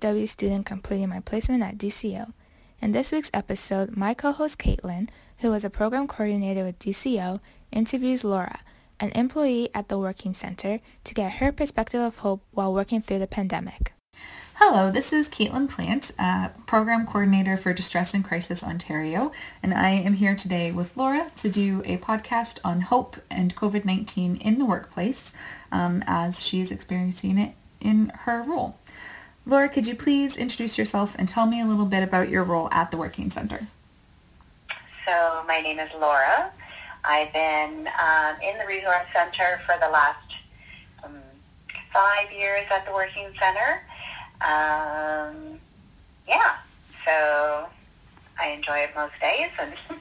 Currently student completing my placement at DCO. In this week's episode, my co-host Caitlin, who is a program coordinator with DCO, interviews Laura, an employee at the Working Center, to get her perspective of hope while working through the pandemic. Hello, this is Caitlin Plant, uh, Program Coordinator for Distress and Crisis Ontario, and I am here today with Laura to do a podcast on hope and COVID-19 in the workplace um, as she is experiencing it in her role. Laura, could you please introduce yourself and tell me a little bit about your role at the Working Center? So my name is Laura. I've been um, in the Resource Center for the last um, five years at the Working Center. Um, yeah, so I enjoy it most days. And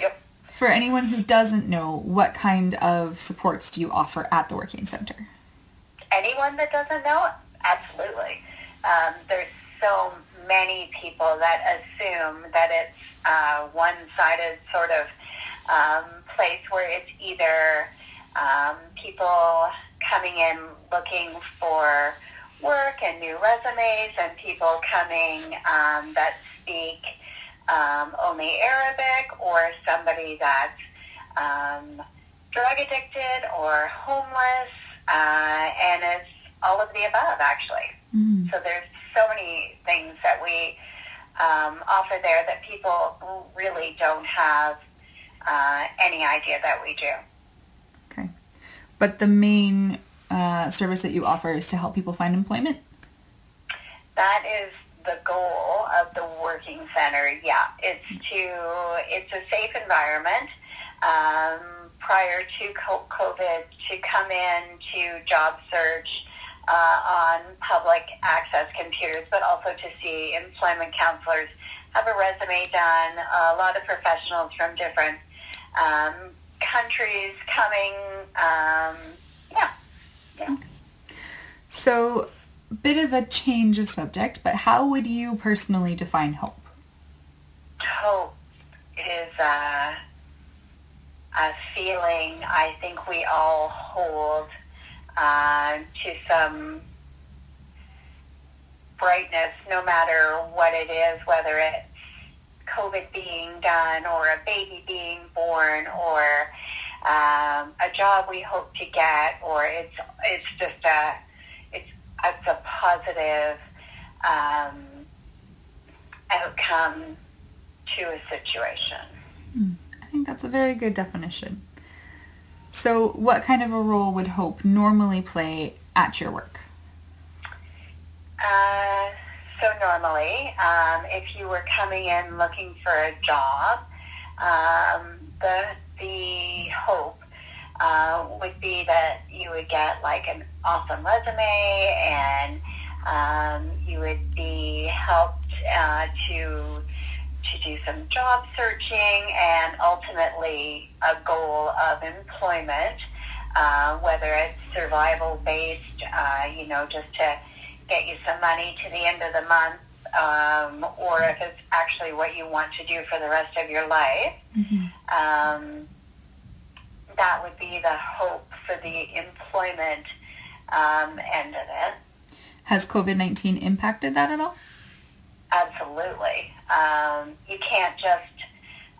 yep. For anyone who doesn't know, what kind of supports do you offer at the Working Center? Anyone that doesn't know, absolutely. Um, there's so many people that assume that it's uh, one-sided sort of um, place where it's either um, people coming in looking for work and new resumes and people coming um, that speak um, only Arabic or somebody that's um, drug addicted or homeless, uh, and it's all of the above actually. Mm. So there's so many things that we um, offer there that people really don't have uh, any idea that we do. Okay. But the main uh, service that you offer is to help people find employment? That is the goal of the working center. Yeah, it's to it's a safe environment. Um, prior to COVID, to come in to job search uh, on public access computers, but also to see employment counselors have a resume done. A lot of professionals from different um, countries coming. Um, yeah. yeah. So, bit of a change of subject, but how would you personally define hope? Hope is a, a feeling I think we all hold uh, to some brightness, no matter what it is, whether it's COVID being done or a baby being born or um, a job we hope to get, or it's it's just a it's it's a positive um, outcome to a situation. I think that's a very good definition. So, what kind of a role would hope normally play at your work? Uh, so normally, um, if you were coming in looking for a job, um, the the hope uh, would be that you would get like an awesome resume and um, you would be helped uh, to to do some job searching and ultimately a goal of employment, uh, whether it's survival based, uh, you know, just to get you some money to the end of the month, um, or if it's actually what you want to do for the rest of your life. Um, that would be the hope for the employment um, end of it. Has COVID-19 impacted that at all? Absolutely. Um, you can't just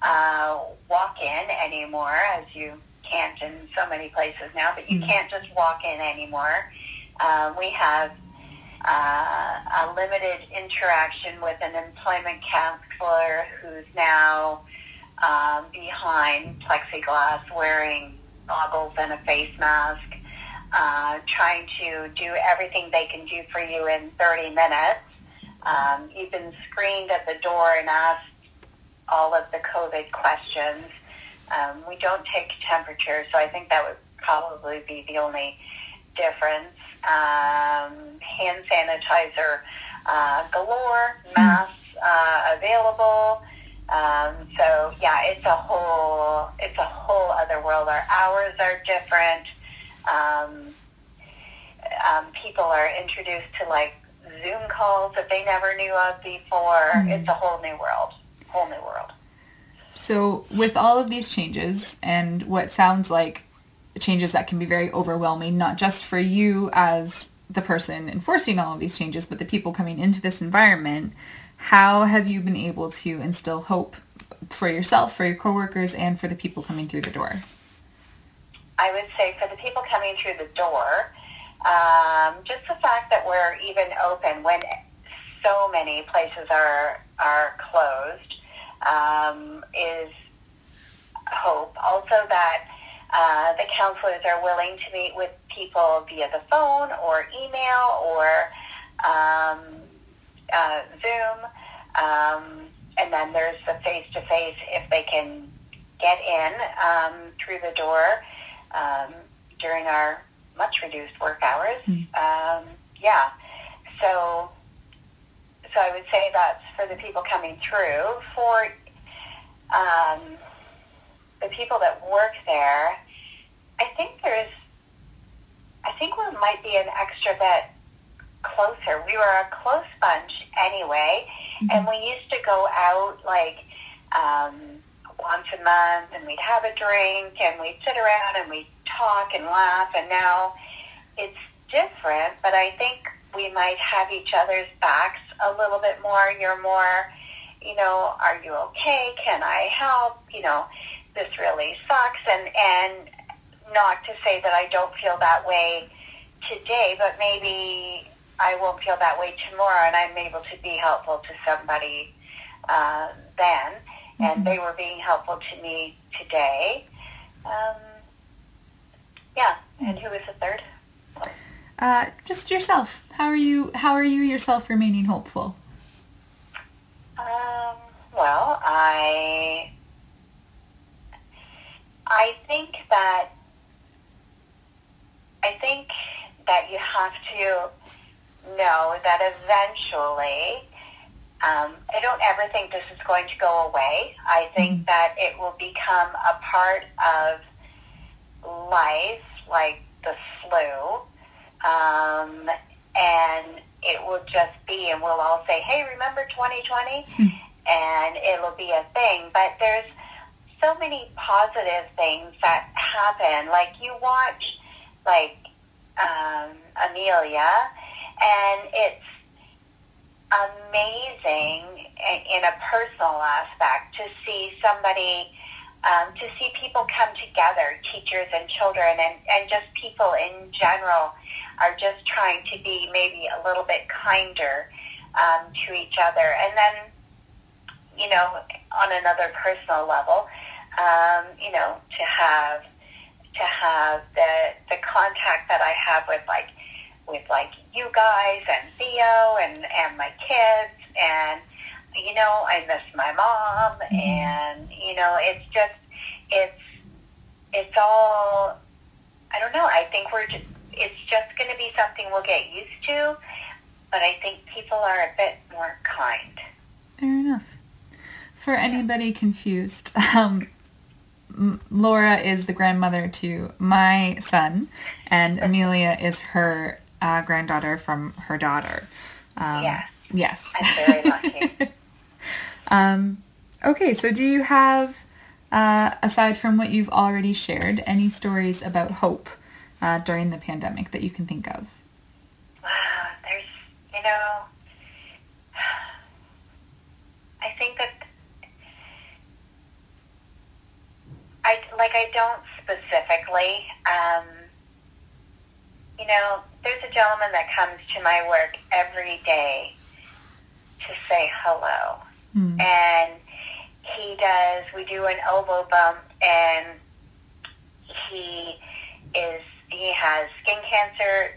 uh, walk in anymore, as you can't in so many places now, but you Mm. can't just walk in anymore. Uh, we have uh, a limited interaction with an employment counselor who's now um, behind plexiglass wearing goggles and a face mask, uh, trying to do everything they can do for you in 30 minutes. Um, you've been screened at the door and asked all of the COVID questions. Um, we don't take temperature, so I think that would probably be the only difference. Um, hand sanitizer uh, galore, masks uh, available. Um, so yeah, it's a whole it's a whole other world. Our hours are different. Um, um, people are introduced to like Zoom calls that they never knew of before. Hmm. It's a whole new world. Whole new world. So, with all of these changes and what sounds like changes that can be very overwhelming, not just for you as the person enforcing all of these changes, but the people coming into this environment, how have you been able to instill hope for yourself, for your coworkers, and for the people coming through the door? I would say for the people coming through the door, um, just the fact that we're even open when so many places are are closed um, is hope. Also that uh, the counselors are willing to meet with people via the phone or email or um, uh, Zoom. Um, and then there's the face-to-face if they can get in um, through the door um, during our much reduced work hours. Um, yeah. So, so I would say that's for the people coming through. For um, the people that work there, I think there's, I think we might be an extra bit closer. We were a close bunch anyway, and we used to go out like um, once a month, and we'd have a drink, and we'd sit around and we'd talk and laugh. And now it's different, but I think we might have each other's backs a little bit more. You're more, you know, are you okay? Can I help? You know, this really sucks, and and not to say that I don't feel that way today, but maybe I won't feel that way tomorrow, and I'm able to be helpful to somebody uh, then, and they were being helpful to me today. Um, yeah, and who was the third? Uh, just yourself. How are you? How are you yourself remaining hopeful? Um, well, I I think that I think that you have to know that eventually, um, I don't ever think this is going to go away. I think that it will become a part of life, like the flu, um, and it will just be, and we'll all say, "Hey, remember 2020?" and it'll be a thing. But there's so many positive things that happen. Like you watch, like um, Amelia, and it's amazing in a personal aspect to see somebody, um, to see people come together, teachers and children, and, and just people in general are just trying to be maybe a little bit kinder um, to each other. And then, you know, on another personal level, um, you know, to have to have the the contact that I have with like with like you guys and Theo and and my kids. And you know I miss my mom. And you know it's just it's it's all I don't know. I think we're just it's just going to be something we'll get used to. But I think people are a bit more kind. Fair enough. For anybody confused, um, Laura is the grandmother to my son, and Amelia is her uh, granddaughter from her daughter. Um, Yeah. Yes. I'm very lucky. um, okay, so do you have, uh, aside from what you've already shared, any stories about hope uh, during the pandemic that you can think of? Wow, there's, you know, I think that I like I don't specifically. Um, you know, there's a gentleman that comes to my work every day to say hello, Mm. and he does. We do an elbow bump, and he is he has skin cancer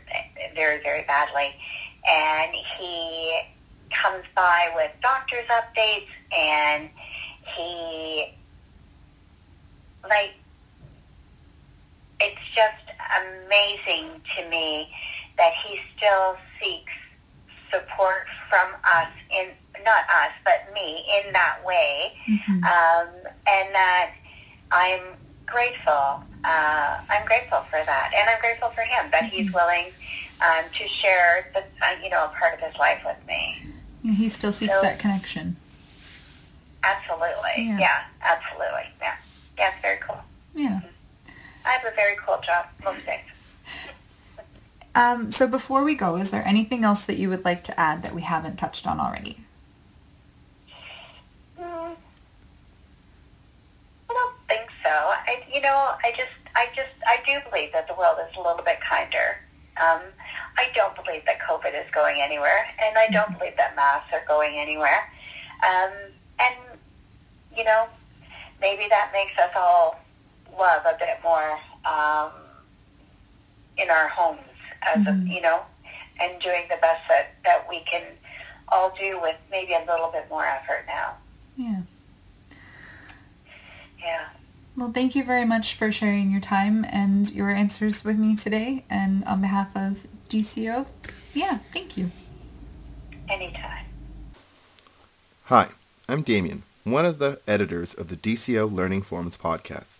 very very badly, and he comes by with doctor's updates, and he like it's just amazing to me that he still seeks support from us in not us but me in that way Mhm. um, and that I'm grateful uh, I'm grateful for that and I'm grateful for him that he's willing um, to share the uh, you know a part of his life with me Yeah, he still seeks So- that connection. absolutely Yeah. yeah, absolutely yeah yeah it's very cool Yeah. I have a very cool job most days Um, so before we go, is there anything else that you would like to add that we haven't touched on already? Mm, I don't think so. I, you know, I just, I just, I do believe that the world is a little bit kinder. Um, I don't believe that COVID is going anywhere, and I don't believe that masks are going anywhere. Um, and you know, maybe that makes us all love a bit more um, in our homes, as a, Mhm. you know, and doing the best that that we can all do with maybe a little bit more effort now. Yeah. Yeah. Well, thank you very much for sharing your time and your answers with me today. And on behalf of DCO, yeah, thank you. Anytime. Hi, I'm Damien, one of the editors of the DCO Learning Forums podcast.